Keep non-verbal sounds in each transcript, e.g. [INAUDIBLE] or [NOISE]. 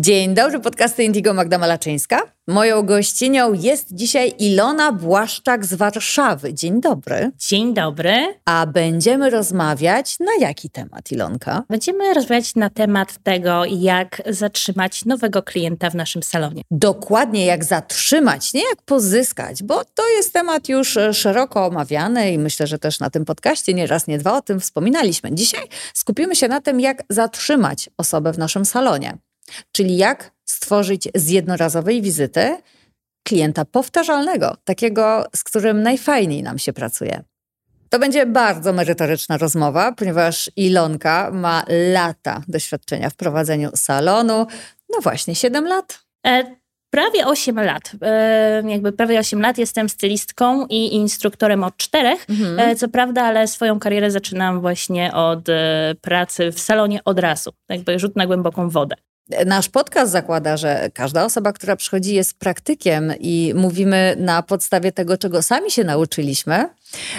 Dzień dobry, podcasty Indigo Magda Malaczyńska. Moją gościnią jest dzisiaj Ilona Błaszczak z Warszawy. Dzień dobry. Dzień dobry. A będziemy rozmawiać na jaki temat, Ilonka? Będziemy rozmawiać na temat tego, jak zatrzymać nowego klienta w naszym salonie. Dokładnie jak zatrzymać, nie jak pozyskać, bo to jest temat już e, szeroko omawiany i myślę, że też na tym podcaście nie raz, nie dwa o tym wspominaliśmy. Dzisiaj skupimy się na tym, jak zatrzymać osobę w naszym salonie. Czyli jak stworzyć z jednorazowej wizyty klienta powtarzalnego, takiego, z którym najfajniej nam się pracuje. To będzie bardzo merytoryczna rozmowa, ponieważ Ilonka ma lata doświadczenia w prowadzeniu salonu. No właśnie, 7 lat. E, prawie 8 lat. E, jakby prawie 8 lat jestem stylistką i instruktorem od czterech. Mhm. E, co prawda, ale swoją karierę zaczynam właśnie od e, pracy w salonie od razu. Jakby rzut na głęboką wodę. Nasz podcast zakłada, że każda osoba, która przychodzi, jest praktykiem i mówimy na podstawie tego, czego sami się nauczyliśmy.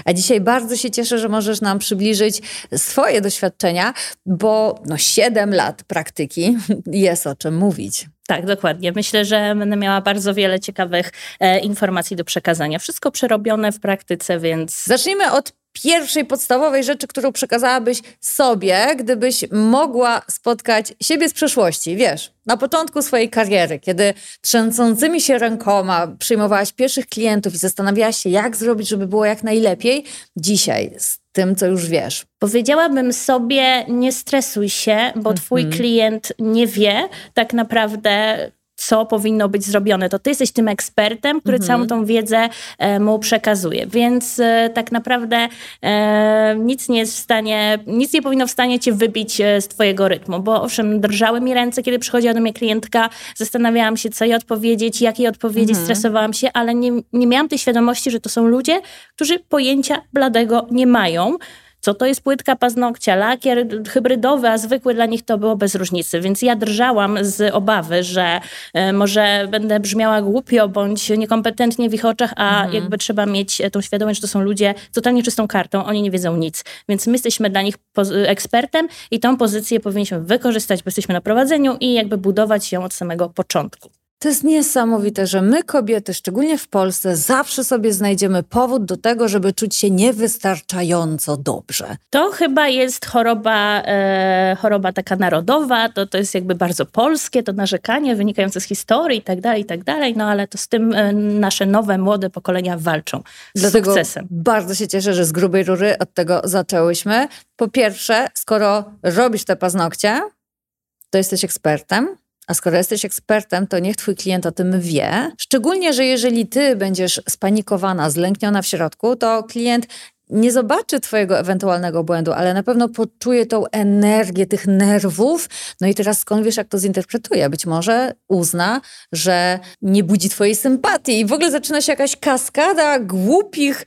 A dzisiaj bardzo się cieszę, że możesz nam przybliżyć swoje doświadczenia, bo no 7 lat praktyki [LAUGHS] jest o czym mówić. Tak, dokładnie. Myślę, że będę miała bardzo wiele ciekawych e, informacji do przekazania. Wszystko przerobione w praktyce, więc. Zacznijmy od pierwszej podstawowej rzeczy, którą przekazałabyś sobie, gdybyś mogła spotkać siebie z przeszłości, wiesz, na początku swojej kariery, kiedy trzęsącymi się rękoma przyjmowałaś pierwszych klientów i zastanawiałaś się, jak zrobić, żeby było jak najlepiej, dzisiaj z tym, co już wiesz? Powiedziałabym sobie, nie stresuj się, bo twój mm -hmm. klient nie wie tak naprawdę, co powinno być zrobione. To ty jesteś tym ekspertem, który mhm. całą tą wiedzę e, mu przekazuje. Więc e, tak naprawdę e, nic nie jest w stanie, nic nie powinno w stanie cię wybić e, z twojego rytmu, bo owszem, drżały mi ręce, kiedy przychodziła do mnie klientka, zastanawiałam się, co jej odpowiedzieć, jak jej odpowiedzieć, mhm. stresowałam się, ale nie, nie miałam tej świadomości, że to są ludzie, którzy pojęcia bladego nie mają co to jest płytka paznokcia, lakier hybrydowy, a zwykły dla nich to było bez różnicy. Więc ja drżałam z obawy, że e, może będę brzmiała głupio bądź niekompetentnie w ich oczach, a mhm. jakby trzeba mieć tą świadomość, że to są ludzie z totalnie czystą kartą, oni nie wiedzą nic. Więc my jesteśmy dla nich ekspertem i tą pozycję powinniśmy wykorzystać, bo jesteśmy na prowadzeniu i jakby budować ją od samego początku. To jest niesamowite, że my kobiety, szczególnie w Polsce, zawsze sobie znajdziemy powód do tego, żeby czuć się niewystarczająco dobrze. To chyba jest choroba, e, choroba taka narodowa, to, to jest jakby bardzo polskie, to narzekanie wynikające z historii i tak dalej, i tak dalej, no ale to z tym e, nasze nowe, młode pokolenia walczą z Dlatego sukcesem. bardzo się cieszę, że z grubej rury od tego zaczęłyśmy. Po pierwsze, skoro robisz te paznokcie, to jesteś ekspertem, a skoro jesteś ekspertem, to niech twój klient o tym wie. Szczególnie, że jeżeli ty będziesz spanikowana, zlękniona w środku, to klient nie zobaczy twojego ewentualnego błędu, ale na pewno poczuje tą energię tych nerwów. No i teraz skąd wiesz, jak to zinterpretuje? Być może uzna, że nie budzi twojej sympatii i w ogóle zaczyna się jakaś kaskada głupich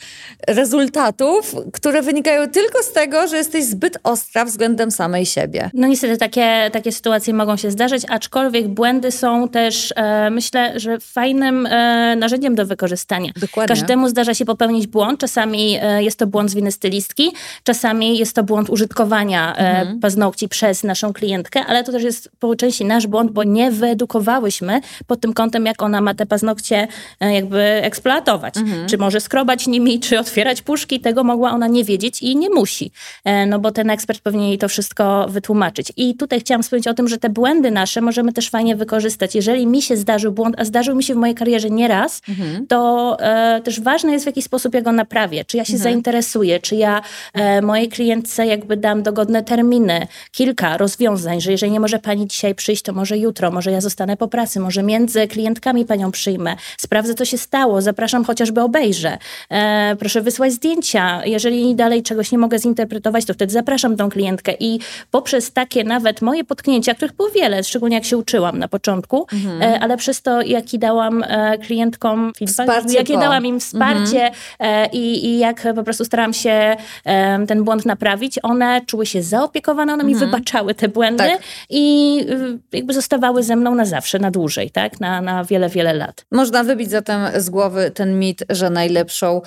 rezultatów, które wynikają tylko z tego, że jesteś zbyt ostra względem samej siebie. No niestety takie, takie sytuacje mogą się zdarzyć, aczkolwiek błędy są też, e, myślę, że fajnym e, narzędziem do wykorzystania. Dokładnie. Każdemu zdarza się popełnić błąd, czasami e, jest to błąd z winy stylistki, czasami jest to błąd użytkowania e, mhm. paznokci przez naszą klientkę, ale to też jest po części nasz błąd, bo nie wyedukowałyśmy pod tym kątem, jak ona ma te paznokcie e, jakby eksploatować. Mhm. Czy może skrobać nimi, czy otwierać puszki, tego mogła ona nie wiedzieć i nie musi, e, no bo ten ekspert powinien jej to wszystko wytłumaczyć. I tutaj chciałam wspomnieć o tym, że te błędy nasze możemy też fajnie wykorzystać. Jeżeli mi się zdarzył błąd, a zdarzył mi się w mojej karierze nieraz, mhm. to e, też ważne jest w jaki sposób ja go naprawię. Czy ja się mhm. zainteresuję czy ja e, mojej klientce jakby dam dogodne terminy, kilka rozwiązań, że jeżeli nie może pani dzisiaj przyjść, to może jutro, może ja zostanę po pracy, może między klientkami panią przyjmę, sprawdzę co się stało, zapraszam chociażby obejrzę, e, proszę wysłać zdjęcia, jeżeli dalej czegoś nie mogę zinterpretować, to wtedy zapraszam tą klientkę i poprzez takie nawet moje potknięcia, których było wiele, szczególnie jak się uczyłam na początku, mhm. e, ale przez to, jaki dałam e, klientkom feedback, jakie dałam im wsparcie mhm. E, i, i jak po prostu staram się um, ten błąd naprawić, one czuły się zaopiekowane, one mi mhm. wybaczały te błędy tak. i y, jakby zostawały ze mną na zawsze, na dłużej, tak? Na, na wiele, wiele lat. Można wybić zatem z głowy ten mit, że najlepszą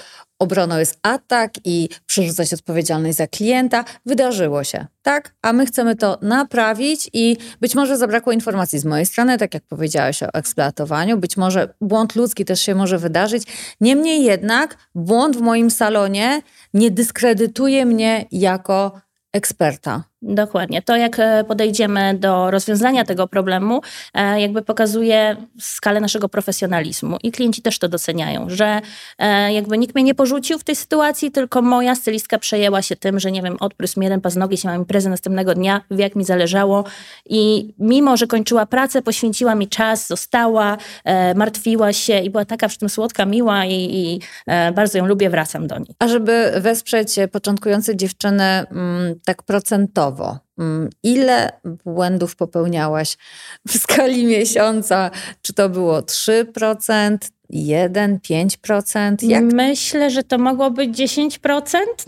obroną jest atak i przerzucać odpowiedzialność za klienta. Wydarzyło się, tak? A my chcemy to naprawić i być może zabrakło informacji z mojej strony, tak jak powiedziałeś o eksploatowaniu. Być może błąd ludzki też się może wydarzyć. Niemniej jednak błąd w moim salonie nie dyskredytuje mnie jako eksperta. Dokładnie. To, jak e, podejdziemy do rozwiązania tego problemu, e, jakby pokazuje skalę naszego profesjonalizmu. I klienci też to doceniają, że e, jakby nikt mnie nie porzucił w tej sytuacji, tylko moja stylistka przejęła się tym, że nie wiem, odprysł mi jeden paznogieć, mam imprezę następnego dnia, wie jak mi zależało. I mimo, że kończyła pracę, poświęciła mi czas, została, martwiła się i była taka przy tym słodka, miła i, i bardzo ją lubię, wracam do niej. A żeby wesprzeć początkujące dziewczyny mm, tak procentowo, Mm, ile błędów popełniałaś w skali miesiąca? Czy to było 3%, 1, 5%? Jak? Myślę, że to mogło być 10%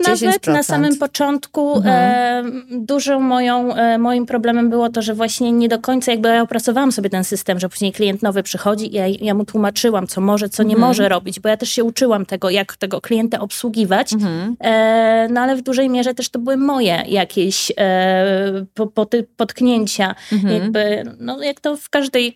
nawet 10%. na samym początku. Mhm. E, dużą moją, e, moim problemem było to, że właśnie nie do końca jakby ja opracowałam sobie ten system, że później klient nowy przychodzi i ja, ja mu tłumaczyłam, co może, co nie mhm. może robić, bo ja też się uczyłam tego, jak tego klienta obsługiwać, mhm. e, no ale w dużej mierze też to były moje jakieś po, po, potknięcia. Mhm. Jakby, no jak to w każdej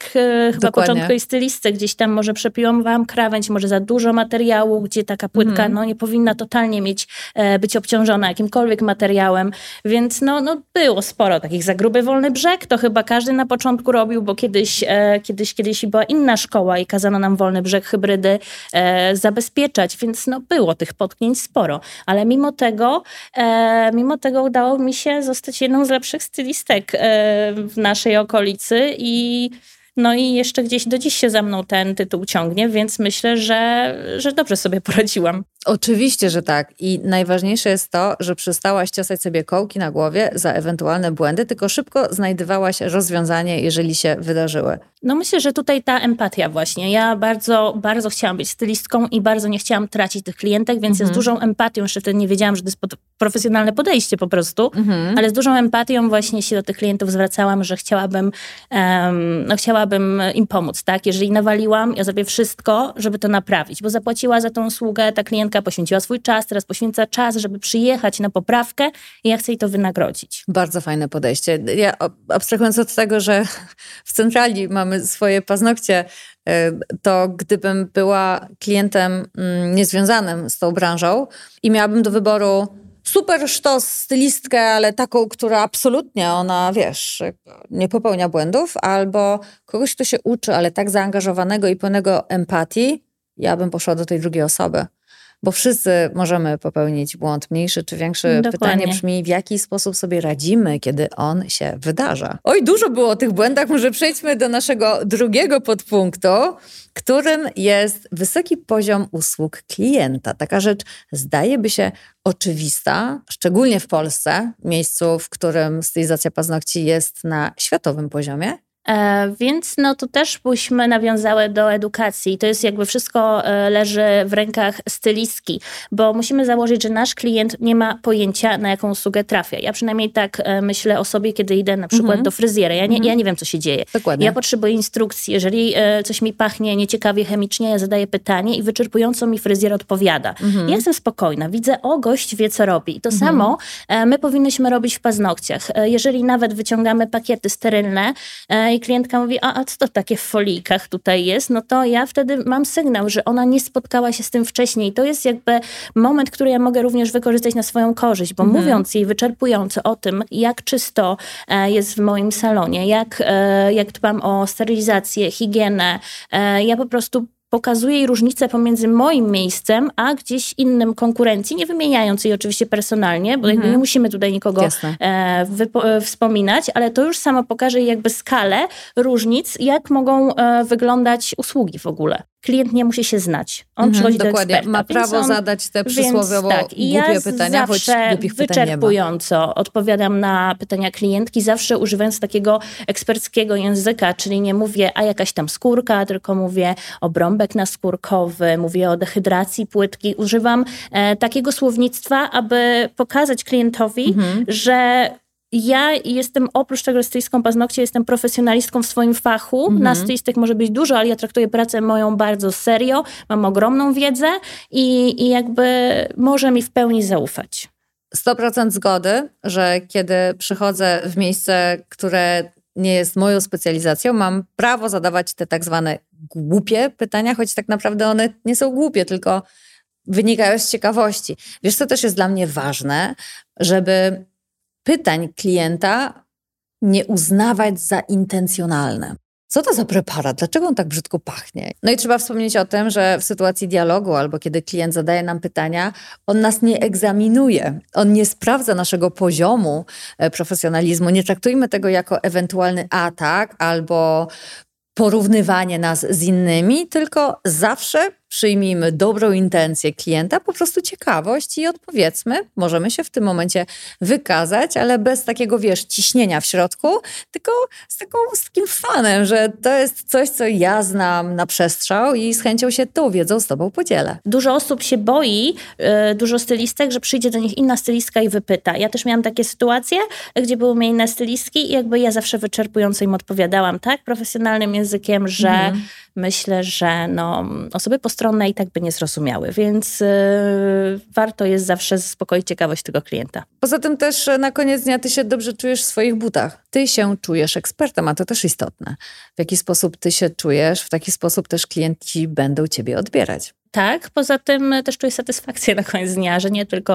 chyba początkowej stylistce gdzieś tam może przepiłam wam krawędź, może za dużo materiału, gdzie taka płytka mm. no, nie powinna totalnie mieć, e, być obciążona jakimkolwiek materiałem, więc no, no było sporo takich za gruby wolny brzeg, to chyba każdy na początku robił, bo kiedyś, e, kiedyś, kiedyś była inna szkoła i kazano nam wolny brzeg hybrydy e, zabezpieczać, więc no było tych potknięć sporo, ale mimo tego, mimo tego udało mi się zostać jedną z lepszych stylistek w naszej okolicy i no i jeszcze gdzieś do dziś się za mną ten tytuł ciągnie, więc myślę, że, że dobrze sobie poradziłam. Oczywiście, że tak. I najważniejsze jest to, że przestałaś ciosać sobie kołki na głowie za ewentualne błędy, tylko szybko znajdywałaś rozwiązanie, jeżeli się wydarzyły. No myślę, że tutaj ta empatia właśnie. Ja bardzo, bardzo chciałam być stylistką i bardzo nie chciałam tracić tych klientek, więc mhm. ja z mhm. dużą empatią, jeszcze wtedy nie wiedziałam, że to jest profesjonalne podejście po prostu, mhm. ale z dużą empatią właśnie się do tych klientów zwracałam, że chciałabym, um, no chciałabym im pomóc, tak? Jeżeli nawaliłam, ja zrobię wszystko, żeby to naprawić, bo zapłaciła za tą usługę ta klientka, poświęciła swój czas, teraz poświęca czas, żeby przyjechać na poprawkę i ja chcę jej to wynagrodzić. Bardzo fajne podejście. Ja abstrahując od tego, że [LAUGHS] w centrali mamy swoje paznokcie, e, to gdybym była klientem mm, niezwiązanym z tą branżą i miałabym do wyboru super sztos stylistkę, ale taką, która absolutnie ona, wiesz, nie popełnia błędów, albo kogoś, kto się uczy, ale tak zaangażowanego i pełnego empatii, ja bym poszła do tej drugiej osoby. Bo wszyscy możemy popełnić błąd, mniejszy czy większy. Dokładnie. Pytanie brzmi, w jaki sposób sobie radzimy, kiedy on się wydarza. Oj, dużo było o tych błędach. Może przejdźmy do naszego drugiego podpunktu, którym jest wysoki poziom usług klienta. Taka rzecz zdaje by się oczywista, szczególnie w Polsce, miejscu, w którym stylizacja paznokci jest na światowym poziomie. E, więc no tu też byśmy nawiązały do edukacji. To jest jakby wszystko e, leży w rękach stylistki, bo musimy założyć, że nasz klient nie ma pojęcia, na jaką usługę trafia. Ja przynajmniej tak e, myślę o sobie, kiedy idę na przykład mhm. do fryzjera. Ja nie, mhm. ja nie wiem, co się dzieje. Dokładnie. Ja potrzebuję instrukcji. Jeżeli coś mi pachnie nieciekawie chemicznie, ja zadaję pytanie i wyczerpująco mi fryzjer odpowiada. Mhm. Ja jestem spokojna. Widzę, o, gość wie, co robi. I to samo my powinnyśmy robić w paznokciach. Jeżeli nawet wyciągamy pakiety sterylne i klientka mówi, a, a co to takie w folijkach tutaj jest, no to ja wtedy mam sygnał, że ona nie spotkała się z tym wcześniej. To jest jakby moment, który ja mogę również wykorzystać na swoją korzyść, bo mhm. mówiąc jej wyczerpująco o tym, jak czysto e, jest w moim salonie, jak, e, jak dbam o sterylizację, higienę, e, ja po prostu pokazuje jej różnicę pomiędzy moim miejscem, a gdzieś innym konkurencji, nie wymieniając jej oczywiście personalnie, bo mhm. nie musimy tutaj nikogo e, e, wspominać, ale to już samo pokaże jakby skalę różnic, jak mogą e, wyglądać usługi w ogóle. Klient nie musi się znać. On mhm, przychodzi dokładnie. do eksperta. Ma prawo on, zadać te przysłowiowo więc, tak, głupie ja pytania, choć głupich wyczerpująco odpowiadam na pytania klientki, zawsze używając takiego eksperckiego języka, czyli nie mówię, a jakaś tam skórka, tylko mówię obrąbek naskórkowy, mówię o dehydracji płytki. Używam e, takiego słownictwa, aby pokazać klientowi, mhm. że ja jestem oprócz tego, że stylistką paznokcie, jestem profesjonalistką w swoim fachu. Mhm. Na może być dużo, ale ja traktuję pracę moją bardzo serio. Mam ogromną wiedzę i, i jakby może mi w pełni zaufać. 100% zgody, że kiedy przychodzę w miejsce, które nie jest moją specjalizacją, mam prawo zadawać te tak zwane głupie pytania, choć tak naprawdę one nie są głupie, tylko wynikają z ciekawości. Wiesz, co też jest dla mnie ważne, żeby pytań klienta nie uznawać za intencjonalne. Co to za preparat? Dlaczego on tak brzydko pachnie? No i trzeba wspomnieć o tym, że w sytuacji dialogu albo kiedy klient zadaje nam pytania, on nas nie egzaminuje, on nie sprawdza naszego poziomu e, profesjonalizmu. Nie traktujmy tego jako ewentualny atak albo porównywanie nas z innymi, tylko zawsze przyjmijmy dobrą intencję klienta, po prostu ciekawość i odpowiedzmy. Możemy się w tym momencie wykazać, ale bez takiego, wiesz, ciśnienia w środku, tylko z, taką, z takim fanem, że to jest coś, co ja znam na przestrzał i z chęcią się tą wiedzą z tobą podzielę. Dużo osób się boi, yy, dużo stylistek, że przyjdzie do nich inna stylistka i wypyta. Ja też miałam takie sytuacje, gdzie były mnie inne stylistki i jakby ja zawsze wyczerpująco im odpowiadałam, tak, profesjonalnym językiem, że mhm myślę, że no, osoby postronne i tak by nie zrozumiały, więc yy, warto jest zawsze zaspokoić ciekawość tego klienta. Poza tym też e, na koniec dnia ty się dobrze czujesz w swoich butach. Ty się czujesz ekspertem, a to też istotne. W jaki sposób ty się czujesz, w taki sposób też klienci będą ciebie odbierać. Tak, poza tym też czuję satysfakcję na koniec dnia, że nie tylko,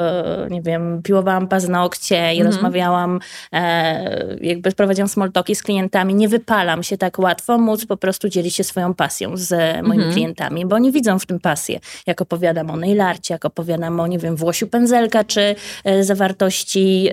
e, nie wiem, piłowałam paznokcie i mm. rozmawiałam, e, jakby prowadziłam small talki z klientami, nie wypalam się tak łatwo, móc po prostu dzielić się swoją pasją z moimi mm. klientami, bo oni widzą w tym pasję. Jak opowiadam o nailarcie, jak opowiadam o, nie wiem, włosiu pędzelka, czy e, zawartości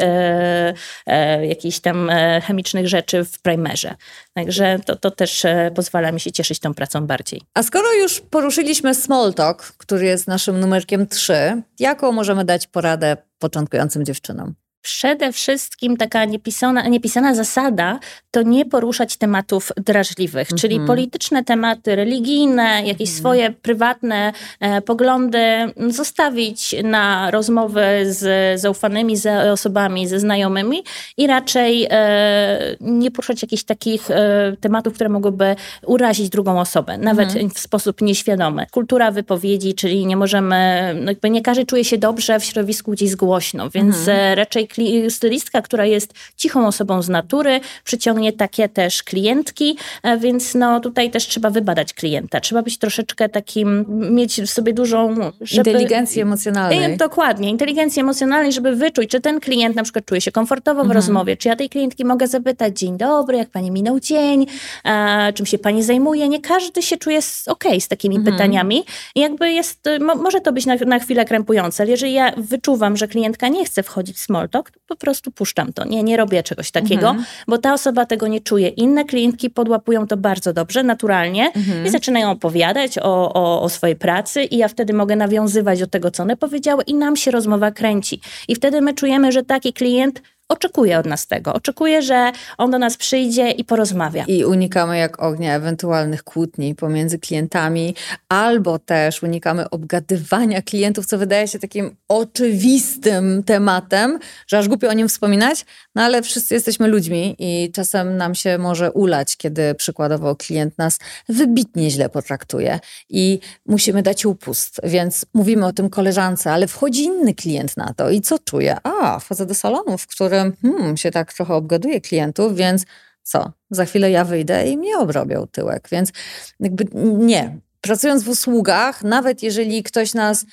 jakichś tam chemicznych rzeczy w primerze. Także to, to też pozwala mi się cieszyć tą pracą bardziej. A skoro już poruszyliśmy small talk, który jest naszym numerkiem 3, jaką możemy dać poradę początkującym dziewczynom? Przede wszystkim taka niepisana, niepisana zasada to nie poruszać tematów drażliwych, mm -hmm. czyli polityczne tematy, religijne, jakieś mm -hmm. swoje prywatne e, poglądy zostawić na rozmowy z zaufanymi z osobami, ze znajomymi i raczej e, nie poruszać jakichś takich e, tematów, które mogłyby urazić drugą osobę, nawet mm -hmm. w sposób nieświadomy. Kultura wypowiedzi, czyli nie możemy, no jakby nie każdy czuje się dobrze w środowisku gdzieś głośno, więc mhm. e, raczej stylistka, która jest cichą osobą z natury, przyciągnie takie też klientki, e, więc no tutaj też trzeba wybadać klienta. Trzeba być troszeczkę takim, mieć w sobie dużą... Żeby, inteligencję emocjonalnej. Dokładnie, inteligencję emocjonalnej, żeby wyczuć, czy ten klient na przykład czuje się komfortowo w mhm. rozmowie, czy ja tej klientki mogę zapytać, dzień dobry, jak pani minął dzień, e, czym się pani zajmuje. Nie każdy się czuje ok z takimi mhm. pytaniami. I jakby jest, mo, może to być na, na chwilę krępujące, ale jeżeli ja wyczuwam, że klientka nie chce wchodzić w small po prostu puszczam to. Nie, nie robię czegoś takiego, mhm. bo ta osoba tego nie czuje. Inne klientki podłapują to bardzo dobrze, naturalnie mhm. i zaczynają opowiadać o, o, o swojej pracy i ja wtedy mogę nawiązywać do tego, co one powiedziały i nam się rozmowa kręci. I wtedy my czujemy, że taki klient oczekuje od nas tego. Oczekuje, że on do nas przyjdzie i porozmawia. I unikamy jak ognia ewentualnych kłótni pomiędzy klientami, albo też unikamy obgadywania klientów, co wydaje się takim oczywistym tematem, że aż głupio o nim wspominać, no ale wszyscy jesteśmy ludźmi i czasem nam się może ulać, kiedy przykładowo klient nas wybitnie źle potraktuje i musimy dać upust. Więc mówimy o tym koleżance, ale wchodzi inny klient na to i co czuje? A, wchodzę do salonu, w którym hmm, się tak trochę obgaduje klientów, więc co? Za chwilę ja wyjdę i mnie obrobią tyłek. Więc jakby nie. Pracując w usługach, nawet jeżeli ktoś nas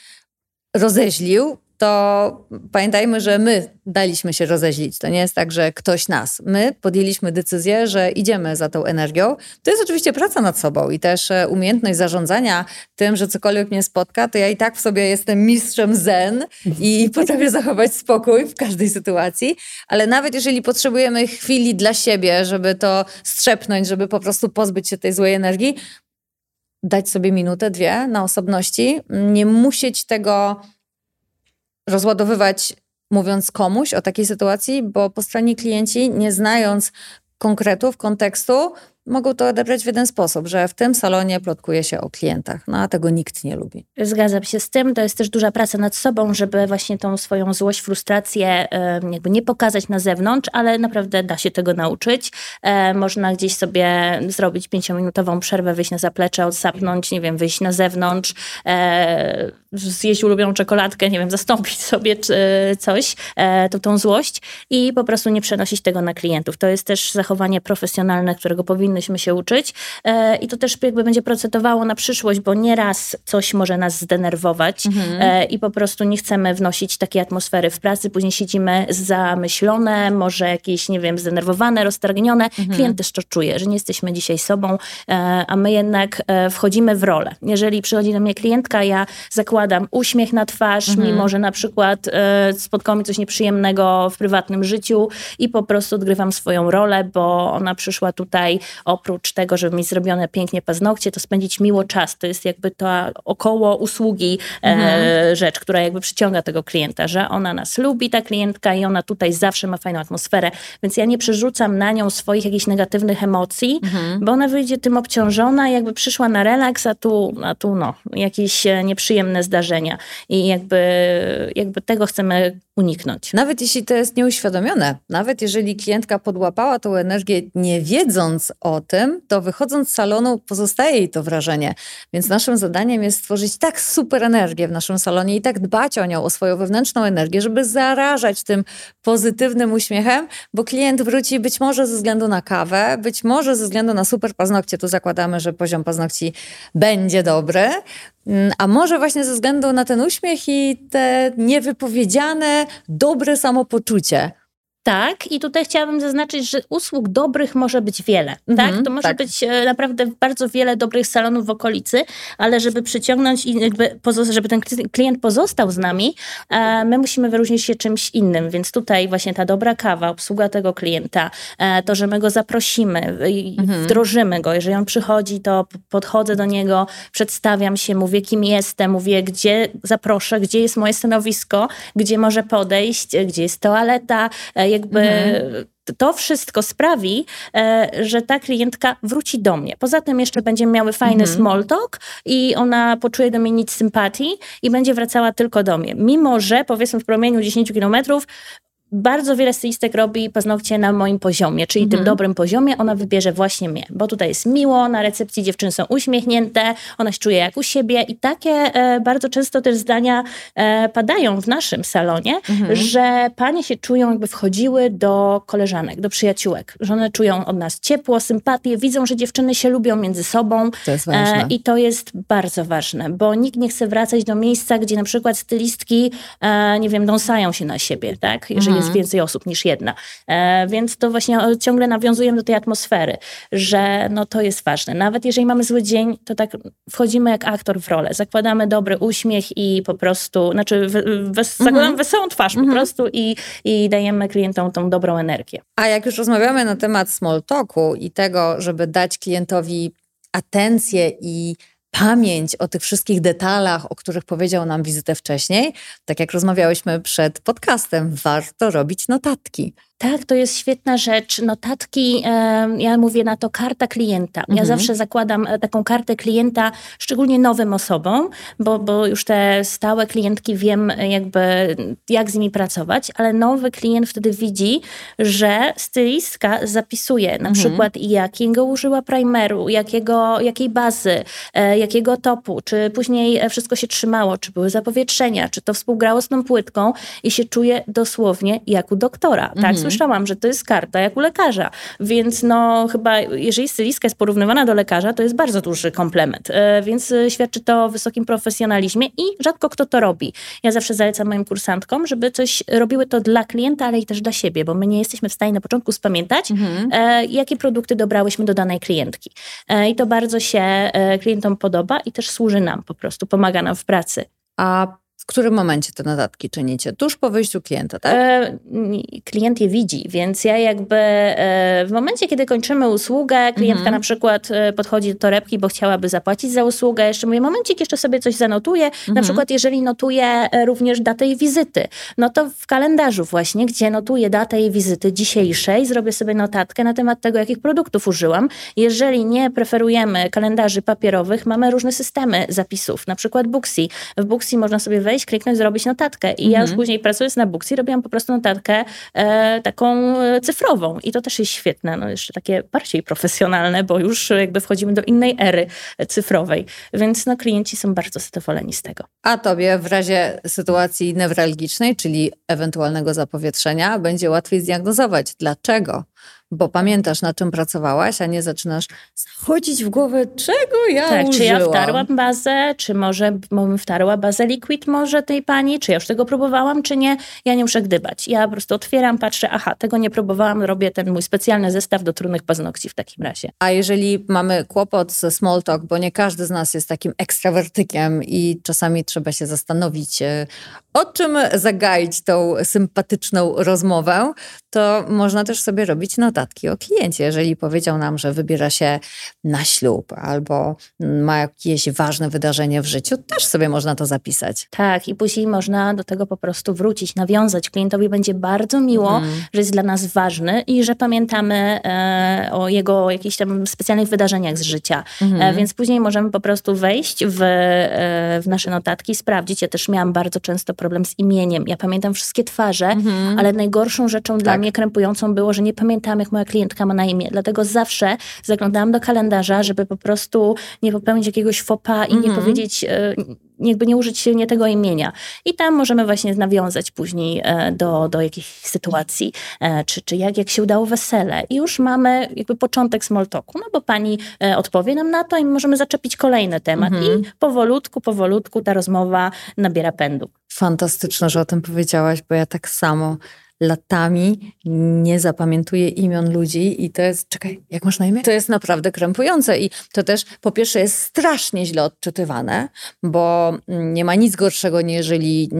rozeźlił, to pamiętajmy, że my daliśmy się rozeźlić. To nie jest tak, że ktoś nas. My podjęliśmy decyzję, że idziemy za tą energią. To jest oczywiście praca nad sobą i też e, umiejętność zarządzania tym, że cokolwiek mnie spotka, to ja i tak w sobie jestem mistrzem zen i [LAUGHS] potrafię zachować spokój w każdej sytuacji. Ale nawet jeżeli potrzebujemy chwili dla siebie, żeby to strzepnąć, żeby po prostu pozbyć się tej złej energii, dać sobie minutę, dwie na osobności, nie musieć tego rozładowywać mówiąc komuś o takiej sytuacji, bo po stronie klienci, nie znając konkretów, kontekstu, mogą to odebrać w jeden sposób, że w tym salonie plotkuje się o klientach, no a tego nikt nie lubi. Zgadzam się z tym. To jest też duża praca nad sobą, żeby właśnie tą swoją złość, frustrację jakby nie pokazać na zewnątrz, ale naprawdę da się tego nauczyć. E, można gdzieś sobie zrobić pięciominutową przerwę, wyjść na zaplecze, odsapnąć, nie wiem, wyjść na zewnątrz, e, zjeść ulubioną czekoladkę, nie wiem, zastąpić sobie coś, e, to tą złość i po prostu nie przenosić tego na klientów. To jest też zachowanie profesjonalne, którego powinnyśmy się uczyć e, i to też jakby będzie procentowało na przyszłość, bo nieraz coś może nas zdenerwować mhm. E, i po prostu nie chcemy wnosić takiej atmosfery w pracy, później siedzimy zamyślone, może jakieś, nie wiem, zdenerwowane, roztargnione. Mhm. Klient też to czuje, że nie jesteśmy dzisiaj sobą, a my jednak wchodzimy w rolę. Jeżeli przychodzi do mnie klientka, ja zakładam uśmiech na twarz, mhm. mimo że na przykład e, spotkało mi coś nieprzyjemnego w prywatnym życiu i po prostu odgrywam swoją rolę, bo ona przyszła tutaj oprócz tego, żeby mieć zrobione pięknie paznokcie, to spędzić miło czas. To jest jakby ta około usługi e, mhm. rzecz, która jakby przyciąga tego klienta, że ona nas lubi, ta klientka i ona tutaj zawsze ma fajną atmosferę, więc ja nie przerzucam na nią swoich jakichś negatywnych emocji, mhm. bo ona wyjdzie tym obciążona, jakby przyszła na relaks, a tu, a tu no, jakieś e, nieprzyjemne zdarzenia. I jakby, jakby tego chcemy uniknąć. Nawet jeśli to jest nieuświadomione, nawet jeżeli klientka podłapała tą energię nie wiedząc o tym, to wychodząc z salonu pozostaje jej to wrażenie. Więc naszym zadaniem jest stworzyć tak super energię w naszym salonie i tak dbać o nią, o swoją wewnętrzną energię, żeby zarażać tym pozytywnym uśmiechem, bo klient wróci być może ze względu na kawę, być może ze względu na super paznokcie. Tu zakładamy, że poziom paznokci będzie dobry, Mm, a może właśnie ze względu na ten uśmiech i te niewypowiedziane, dobre samopoczucie. Tak, i tutaj chciałabym zaznaczyć, że usług dobrych może być wiele. Mm -hmm, tak, to może tak. być e, naprawdę bardzo wiele dobrych salonów w okolicy, ale żeby przyciągnąć i jakby żeby ten klient pozostał z nami, e, my musimy wyróżnić się czymś innym. Więc tutaj właśnie ta dobra kawa, obsługa tego klienta, e, to, że my go zaprosimy, -hmm. wdrożymy go. Jeżeli on przychodzi, to podchodzę do niego, przedstawiam się, mówię kim jestem, mówię gdzie zaproszę, gdzie jest moje stanowisko, gdzie może podejść, gdzie jest toaleta, jakby mhm. to wszystko sprawi, e, że ta klientka wróci do mnie. Poza tym jeszcze będziemy miały fajny mhm. small talk i ona poczuje do mnie nic sympatii i będzie wracała tylko do mnie. Mimo, że powiedzmy w promieniu 10 kilometrów bardzo wiele stylistek robi paznokcie na moim poziomie, czyli mhm. tym dobrym poziomie, ona wybierze właśnie mnie, bo tutaj jest miło, na recepcji dziewczyny są uśmiechnięte, ona się czuje jak u siebie i takie e, bardzo często też zdania e, padają w naszym salonie, mhm. że panie się czują jakby wchodziły do koleżanek, do przyjaciółek, że one czują od nas ciepło, sympatię, widzą, że dziewczyny się lubią między sobą to jest ważne. E, i to jest bardzo ważne, bo nikt nie chce wracać do miejsca, gdzie na przykład stylistki, e, nie wiem, dąsają się na siebie, tak, jeżeli jest mhm. więcej osób niż jedna. E, więc to właśnie ciągle nawiązujemy do tej atmosfery, że no to jest ważne. Nawet jeżeli mamy zły dzień, to tak wchodzimy jak aktor w rolę. Zakładamy dobry uśmiech i po prostu, znaczy wes zakładamy mhm. wesołą twarz po mhm. prostu i, i dajemy klientom tą dobrą energię. A jak już rozmawiamy na temat small talku i tego, żeby dać klientowi atencję i pamięć o tych wszystkich detalach, o których powiedział nam wizytę wcześniej, tak jak rozmawiałyśmy przed podcastem, warto robić notatki. Tak, to jest świetna rzecz. Notatki, ja mówię na to karta klienta. Ja mhm. zawsze zakładam e, taką kartę klienta, szczególnie nowym osobom, bo, bo już te stałe klientki wiem e, jakby jak z nimi pracować, ale nowy klient wtedy widzi, że stylistka zapisuje na mhm. przykład jakiego użyła primeru, jakiego, jakiej bazy, e, jakiego topu, czy później wszystko się trzymało, czy były zapowietrzenia, czy to współgrało z tą płytką i się czuje dosłownie jak u doktora. Tak, mhm. Tak, słyszałam, że to jest karta jak u lekarza. Więc no chyba, jeżeli stylistka jest porównywana do lekarza, to jest bardzo duży komplement. E, więc e, świadczy to o wysokim profesjonalizmie i rzadko kto to robi. Ja zawsze zalecam moim kursantkom, żeby coś robiły to dla klienta, ale i też dla siebie, bo my nie jesteśmy w stanie na początku spamiętać, mhm. e, jakie produkty dobrałyśmy do danej klientki. I to bardzo się klientom podoba i też służy nam po prostu, pomaga nam w pracy. A W którym momencie te notatki czynicie? Tuż po wyjściu klienta, tak? E, klient je widzi, więc ja jakby e, w momencie, kiedy kończymy usługę, klientka mhm. na przykład e, podchodzi do torebki, bo chciałaby zapłacić za usługę, jeszcze mówię, momencik, jeszcze sobie coś zanotuję. Mhm. Na przykład jeżeli notuję również datę jej wizyty, no to w kalendarzu właśnie, gdzie notuję datę jej wizyty dzisiejszej, zrobię sobie notatkę na temat tego, jakich produktów użyłam. Jeżeli nie preferujemy kalendarzy papierowych, mamy różne systemy zapisów, na przykład Booksy. W Booksy można sobie wejść, kliknąć, zrobić notatkę. I mhm. ja już mhm. później pracując na Booksy robiłam po prostu notatkę e, taką e, cyfrową. I to też jest świetne, no jeszcze takie bardziej profesjonalne, bo już jakby wchodzimy do innej ery cyfrowej. Więc no klienci są bardzo zadowoleni z tego. A tobie w razie sytuacji newralgicznej, czyli ewentualnego zapowietrzenia, będzie łatwiej zdiagnozować. Dlaczego? bo pamiętasz, na czym pracowałaś, a nie zaczynasz zachodzić w głowę, czego ja tak, użyłam. Czy ja wtarłam bazę, czy może bym wtarła bazę Liquid może tej pani, czy ja już tego próbowałam, czy nie. Ja nie muszę gdybać. Ja po prostu otwieram, patrzę, aha, tego nie próbowałam, robię ten mój specjalny zestaw do trudnych paznokci w takim razie. A jeżeli mamy kłopot ze small talk, bo nie każdy z nas jest takim ekstrawertykiem i czasami trzeba się zastanowić, e, o czym zagaić tą sympatyczną rozmowę, to można też sobie robić notatki o kliencie. Jeżeli powiedział nam, że wybiera się na ślub albo ma jakieś ważne wydarzenie w życiu, też sobie można to zapisać. Tak, i później można do tego po prostu wrócić, nawiązać. Klientowi będzie bardzo miło, mm. że jest dla nas ważny i że pamiętamy e, o jego jakichś tam specjalnych wydarzeniach z życia. Mm. E, więc później możemy po prostu wejść w, e, w nasze notatki, sprawdzić. Ja też miałam bardzo często problem z imieniem. Ja pamiętam wszystkie twarze, mm. ale najgorszą rzeczą tak. dla mnie krępującą było, że nie pamiętałam, jak moja klientka ma na imię. Dlatego zawsze zaglądałam do kalendarza, żeby po prostu nie popełnić jakiegoś fopa i nie mhm. powiedzieć, e, jakby nie użyć nie tego imienia. I tam możemy właśnie nawiązać później e, do, do jakiejś sytuacji, e, czy, czy jak, jak się udało wesele. I już mamy jakby początek small talku, no bo pani odpowie nam na to i możemy zaczepić kolejny temat. I powolutku, powolutku ta rozmowa nabiera pędu. Fantastyczne, że o tym powiedziałaś, bo ja tak samo latami nie zapamiętuje imion ludzi i to jest, czekaj, jak masz na imię? To jest naprawdę krępujące i to też po pierwsze jest strasznie źle odczytywane, bo nie ma nic gorszego, jeżeli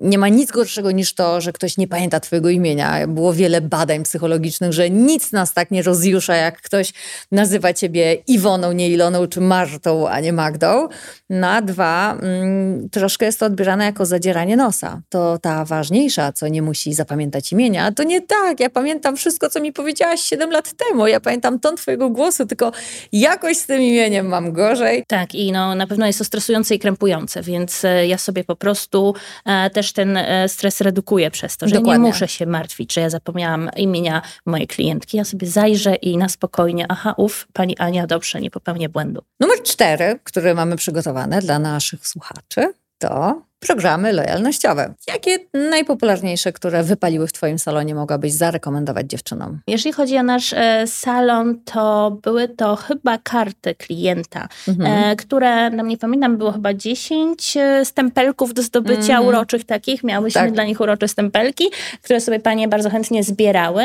nie ma nic gorszego niż to, że ktoś nie pamięta twojego imienia. Było wiele badań psychologicznych, że nic nas tak nie rozjusza, jak ktoś nazywa ciebie Iwoną, nie Iloną, czy Martą, a nie Magdą. Na dwa, mm, troszkę jest to odbierane jako zadzieranie nosa. To ta ważniejsza, co nie musi zapamiętać imienia. A to nie tak. Ja pamiętam wszystko, co mi powiedziałaś 7 lat temu. Ja pamiętam ton twojego głosu, tylko jakoś z tym imieniem mam gorzej. Tak i no, na pewno jest to stresujące i krępujące, więc e, ja sobie po prostu e, też ten e, stres redukuję przez to, że Dokładnie. nie muszę się martwić, że ja zapomniałam imienia mojej klientki. Ja sobie zajrzę i na spokojnie, aha, uf, pani Ania, dobrze, nie popełnię błędu. Numer cztery, który mamy przygotowane dla naszych słuchaczy, to programy lojalnościowe. Jakie najpopularniejsze, które wypaliły w Twoim salonie, mogłabyś zarekomendować dziewczynom? Jeżeli chodzi o nasz e, salon, to były to chyba karty klienta, mhm. e, które, no nie pamiętam, było chyba 10 e, stempelków do zdobycia mhm. uroczych takich. Miałyśmy tak. dla nich urocze stempelki, które sobie panie bardzo chętnie zbierały.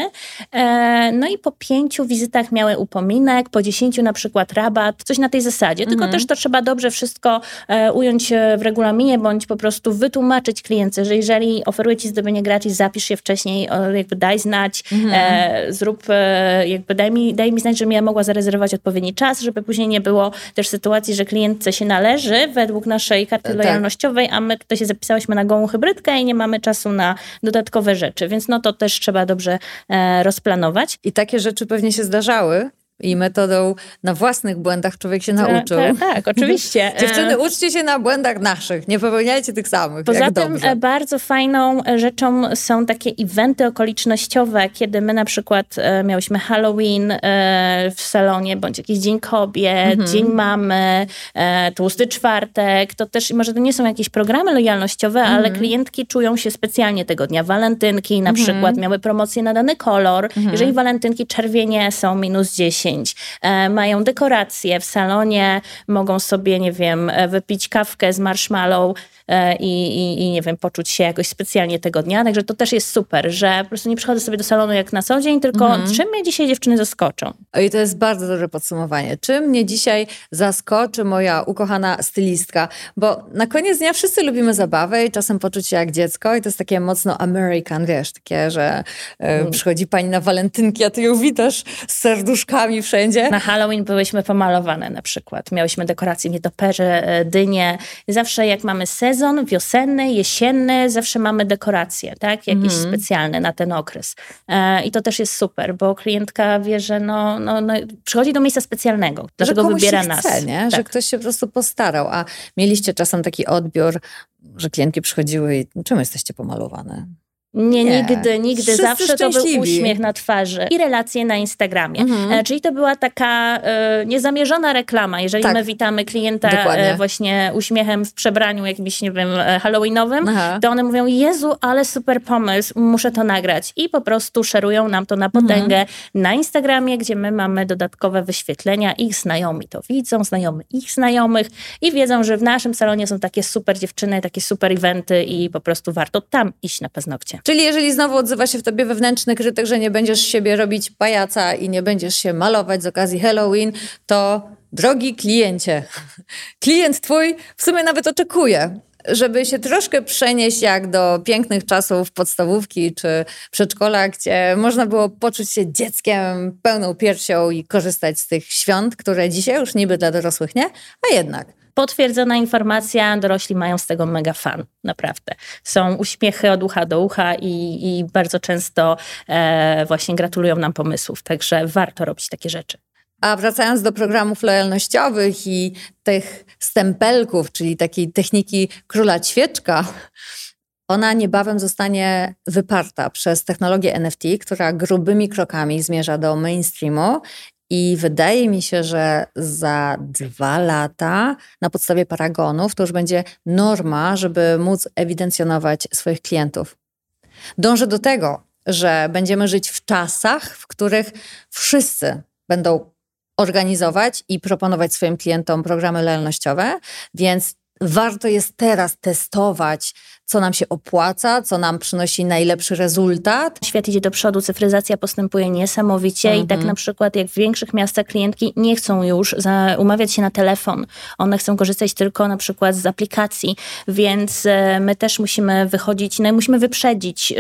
E, no i po pięciu wizytach miały upominek, po dziesięciu na przykład rabat, coś na tej zasadzie. Mhm. Tylko też to trzeba dobrze wszystko e, ująć w regulaminie, bądź po prostu prostu wytłumaczyć klientce, że jeżeli oferuje ci zdobienie gratis, zapisz się wcześniej, jakby daj znać, mhm. e, zrób, e, jakby daj mi, daj mi znać, żebym ja mogła zarezerwować odpowiedni czas, żeby później nie było też sytuacji, że klientce się należy według naszej karty tak. lojalnościowej, a my tutaj się zapisałyśmy na gołą hybrydkę i nie mamy czasu na dodatkowe rzeczy, więc no to też trzeba dobrze e, rozplanować. I takie rzeczy pewnie się zdarzały, i metodą na własnych błędach człowiek się tak, nauczył. Tak, tak, [LAUGHS] oczywiście. Dziewczyny, e, uczcie się na błędach naszych, nie popełniajcie tych samych. Poza tym dobrze. E, bardzo fajną rzeczą są takie eventy okolicznościowe, kiedy my na przykład e, miałyśmy Halloween w salonie, bądź jakiś Dzień Kobiet, mhm. Dzień Mamy, Tłusty Czwartek. To też, może to nie są jakieś programy lojalnościowe, mhm. ale klientki czują się specjalnie tego dnia. Walentynki na mhm. przykład miały promocję na dany kolor. Mhm. Jeżeli walentynki czerwienie są minus 10, 10, e, mają dekoracje w salonie, mogą sobie, nie wiem, e, wypić kawkę z marshmallow, E, i, i, i, nie wiem, poczuć się jakoś specjalnie tego dnia. Także to też jest super, że po prostu nie przychodzę sobie do salonu jak na co dzień, tylko mhm. czym mnie dzisiaj dziewczyny zaskoczą. I to jest bardzo dobre podsumowanie. Czym mnie dzisiaj zaskoczy moja ukochana stylistka? Bo na koniec dnia wszyscy lubimy zabawę i czasem poczuć się jak dziecko i to jest takie mocno American, wiesz, takie, że y, przychodzi pani na walentynki, a ty ją witasz z serduszkami wszędzie. Na Halloween byłyśmy pomalowane na przykład. Miałyśmy dekoracje nietoperze, e, dynie. Zawsze jak mamy sezon, wiosenny, jesienny, zawsze mamy dekoracje, tak? Jakieś mm. specjalne na ten okres. E, I to też jest super, bo klientka wie, że no, no, no przychodzi do miejsca specjalnego, dlatego że wybiera się nas. Chce, nie? Tak. Że ktoś się po prostu postarał. A mieliście czasem taki odbiór, że klientki przychodziły i czemu jesteście pomalowane? Nie, nie, nigdy, nigdy. Wszyscy Zawsze to był uśmiech na twarzy i relacje na Instagramie. Mhm. E, czyli to była taka e, niezamierzona reklama. Jeżeli tak. my witamy klienta e, właśnie uśmiechem w przebraniu jakimś, nie wiem, e, halloweenowym, Aha. to one mówią, Jezu, ale super pomysł, muszę to nagrać. I po prostu szerują nam to na potęgę mhm. na Instagramie, gdzie my mamy dodatkowe wyświetlenia. Ich znajomi to widzą, znajomy ich znajomych i wiedzą, że w naszym salonie są takie super dziewczyny, takie super eventy i po prostu warto tam iść na paznokcie. Czyli jeżeli znowu odzywa się w tobie wewnętrzny krytyk, że nie będziesz siebie robić pajaca i nie będziesz się malować z okazji Halloween, to drogi kliencie, [LAUGHS] klient twój w sumie nawet oczekuje, żeby się troszkę przenieść jak do pięknych czasów podstawówki czy przedszkola, gdzie można było poczuć się dzieckiem pełną piersią i korzystać z tych świąt, które dzisiaj już niby dla dorosłych nie, a jednak potwierdzona informacja, dorośli mają z tego mega fan, naprawdę. Są uśmiechy od ucha do ucha i, i bardzo często e, właśnie gratulują nam pomysłów, także warto robić takie rzeczy. A wracając do programów lojalnościowych i tych stempelków, czyli takiej techniki króla ćwieczka, ona niebawem zostanie wyparta przez technologię NFT, która grubymi krokami zmierza do mainstreamu i wydaje mi się, że za dwa lata na podstawie paragonów to już będzie norma, żeby móc ewidencjonować swoich klientów. Dążę do tego, że będziemy żyć w czasach, w których wszyscy będą organizować i proponować swoim klientom programy lojalnościowe, więc warto jest teraz testować co nam się opłaca, co nam przynosi najlepszy rezultat. Świat idzie do przodu, cyfryzacja postępuje niesamowicie mhm. i tak mhm. na przykład jak w większych miastach klientki nie chcą już umawiać się na telefon. One chcą korzystać tylko na przykład z aplikacji, więc e, my też musimy wychodzić, no musimy wyprzedzić, e,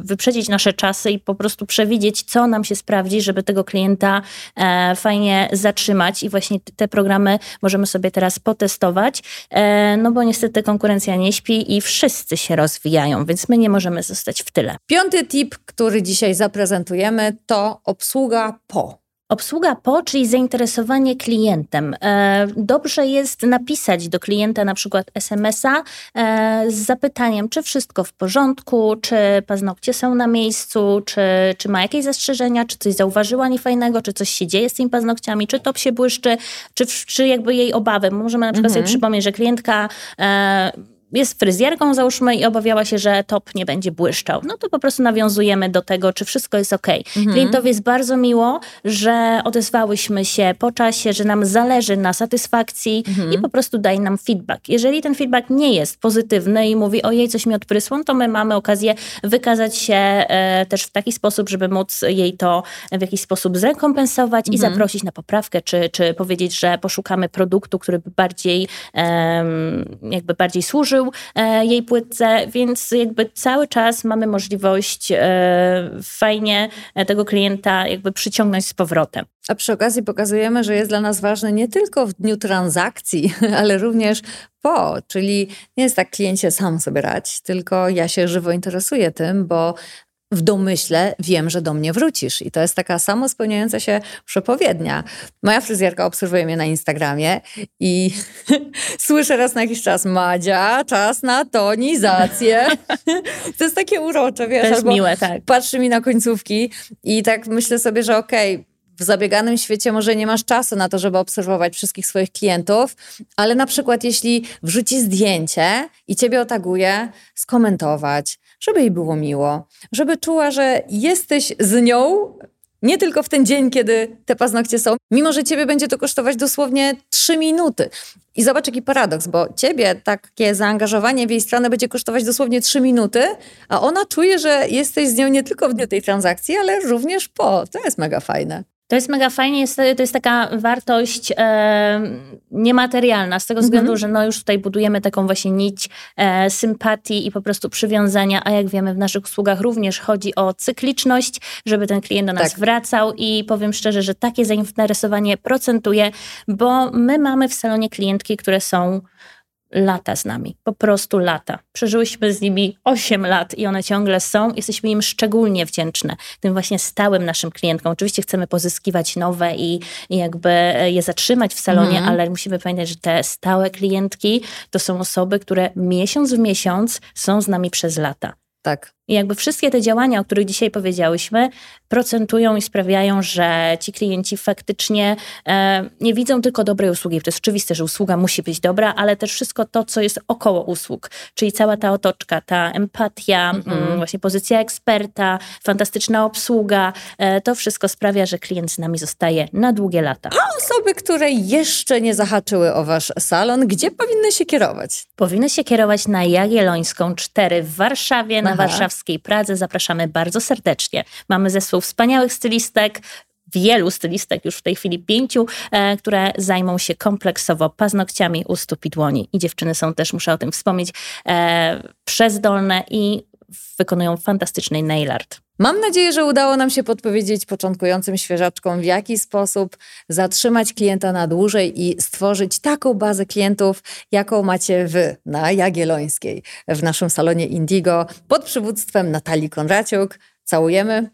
wyprzedzić nasze czasy i po prostu przewidzieć, co nam się sprawdzi, żeby tego klienta e, fajnie zatrzymać i właśnie te programy możemy sobie teraz potestować, no bo niestety konkurencja nie śpi i wszyscy się rozwijają, więc my nie możemy zostać w tyle. Piąty tip, który dzisiaj zaprezentujemy, to obsługa po. Obsługa po, czyli zainteresowanie klientem. E, dobrze jest napisać do klienta na przykład SMS-a e, z zapytaniem, czy wszystko w porządku, czy paznokcie są na miejscu, czy, czy ma jakieś zastrzeżenia, czy coś zauważyła niefajnego, czy coś się dzieje z tymi paznokciami, czy top się błyszczy, czy, czy jakby jej obawy. Możemy na przykład mhm. sobie przypomnieć, że klientka e, jest fryzjerką, załóżmy, i obawiała się, że top nie będzie błyszczał. No to po prostu nawiązujemy do tego, czy wszystko jest ok. Mhm. Klientowi jest bardzo miło, że odezwałyśmy się po czasie, że nam zależy na satysfakcji mhm. i po prostu daje nam feedback. Jeżeli ten feedback nie jest pozytywny i mówi, ojej, coś mi odprysło, to my mamy okazję wykazać się e, też w taki sposób, żeby móc jej to w jakiś sposób zrekompensować mhm. i zaprosić na poprawkę, czy, czy powiedzieć, że poszukamy produktu, który by bardziej, e, jakby bardziej służył E, jej płytce, więc jakby cały czas mamy możliwość e, fajnie tego klienta jakby przyciągnąć z powrotem. A przy okazji pokazujemy, że jest dla nas ważny nie tylko w dniu transakcji, [LAUGHS] ale również po, czyli nie jest tak kliencie sam sobie radź, tylko ja się żywo interesuję tym, bo w domyśle wiem, że do mnie wrócisz. I to jest taka samo spełniająca się przepowiednia. Moja fryzjerka obserwuje mnie na Instagramie i [LAUGHS] słyszę raz na jakiś czas Madzia, czas na tonizację. [LAUGHS] to jest takie urocze, wiesz. To jest miłe, tak. Patrzy mi na końcówki i tak myślę sobie, że okej, okay, w zabieganym świecie może nie masz czasu na to, żeby obserwować wszystkich swoich klientów, ale na przykład jeśli wrzuci zdjęcie i ciebie otaguje, skomentować, żeby jej było miło, żeby czuła, że jesteś z nią Nie tylko w ten dzień, kiedy te paznokcie są, mimo że ciebie będzie to kosztować dosłownie 3 minuty. I zobacz jaki paradoks, bo ciebie takie zaangażowanie w jej stronę będzie kosztować dosłownie 3 minuty, a ona czuje, że jesteś z nią nie tylko w dniu tej transakcji, ale również po. To jest mega fajne. To jest mega fajnie, jest, to jest taka wartość e, niematerialna, z tego mhm. względu, że no już tutaj budujemy taką właśnie nić e, sympatii i po prostu przywiązania, a jak wiemy w naszych usługach również chodzi o cykliczność, żeby ten klient do nas tak. wracał i powiem szczerze, że takie zainteresowanie procentuje, bo my mamy w salonie klientki, które są lata z nami, po prostu lata. Przeżyłyśmy z nimi 8 lat i one ciągle są. Jesteśmy im szczególnie wdzięczne, tym właśnie stałym naszym klientkom. Oczywiście chcemy pozyskiwać nowe i, i jakby je zatrzymać w salonie, mm. ale musimy pamiętać, że te stałe klientki to są osoby, które miesiąc w miesiąc są z nami przez lata. Tak. I jakby wszystkie te działania, o których dzisiaj powiedziałyśmy, procentują i sprawiają, że ci klienci faktycznie e, nie widzą tylko dobrej usługi. To jest oczywiste, że usługa musi być dobra, ale też wszystko to, co jest około usług, czyli cała ta otoczka, ta empatia, mm. właśnie pozycja eksperta, fantastyczna obsługa, e, to wszystko sprawia, że klient z nami zostaje na długie lata. A osoby, które jeszcze nie zahaczyły o wasz salon, gdzie powinny się kierować? Powinny się kierować na Jagiellońską 4 w Warszawie, na Warszawskiej warszawskiej Pradze zapraszamy bardzo serdecznie. Mamy zespół wspaniałych stylistek, wielu stylistek, już w tej chwili pięciu, e, które zajmą się kompleksowo paznokciami u stóp i dłoni. I dziewczyny są też, muszę o tym wspomnieć, e, przezdolne i wykonują fantastyczny nail art. Mam nadzieję, że udało nam się podpowiedzieć początkującym świeżaczkom, w jaki sposób zatrzymać klienta na dłużej i stworzyć taką bazę klientów, jaką macie wy na Jagiellońskiej w naszym salonie Indigo pod przywództwem Natalii Konraciuk. Całujemy.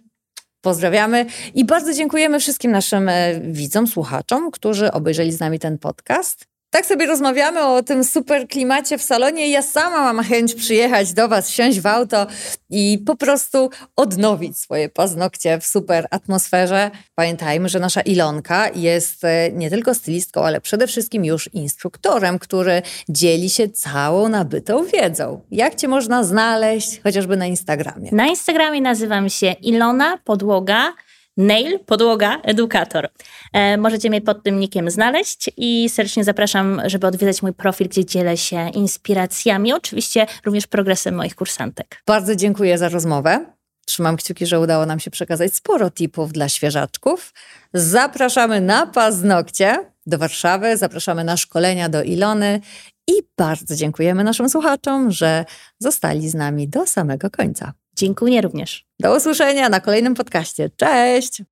Pozdrawiamy i bardzo dziękujemy wszystkim naszym e, widzom, słuchaczom, którzy obejrzeli z nami ten podcast. Tak sobie rozmawiamy o tym super klimacie w salonie. Ja sama mam chęć przyjechać do Was, wsiąść w auto i po prostu odnowić swoje paznokcie w super atmosferze. Pamiętajmy, że nasza Ilonka jest e, nie tylko stylistką, ale przede wszystkim już instruktorem, który dzieli się całą nabytą wiedzą. Jak Cię można znaleźć chociażby na Instagramie? Na Instagramie nazywam się Ilona Podłoga. Nail, podłoga, edukator. E, możecie mnie pod tym nikiem znaleźć i serdecznie zapraszam, żeby odwiedzać mój profil, gdzie dzielę się inspiracjami, oczywiście również progresem moich kursantek. Bardzo dziękuję za rozmowę. Trzymam kciuki, że udało nam się przekazać sporo tipów dla świeżaczków. Zapraszamy na paznokcie do Warszawy, zapraszamy na szkolenia do Ilony i bardzo dziękujemy naszym słuchaczom, że zostali z nami do samego końca. Dziękuję również. Do usłyszenia na kolejnym podcaście. Cześć!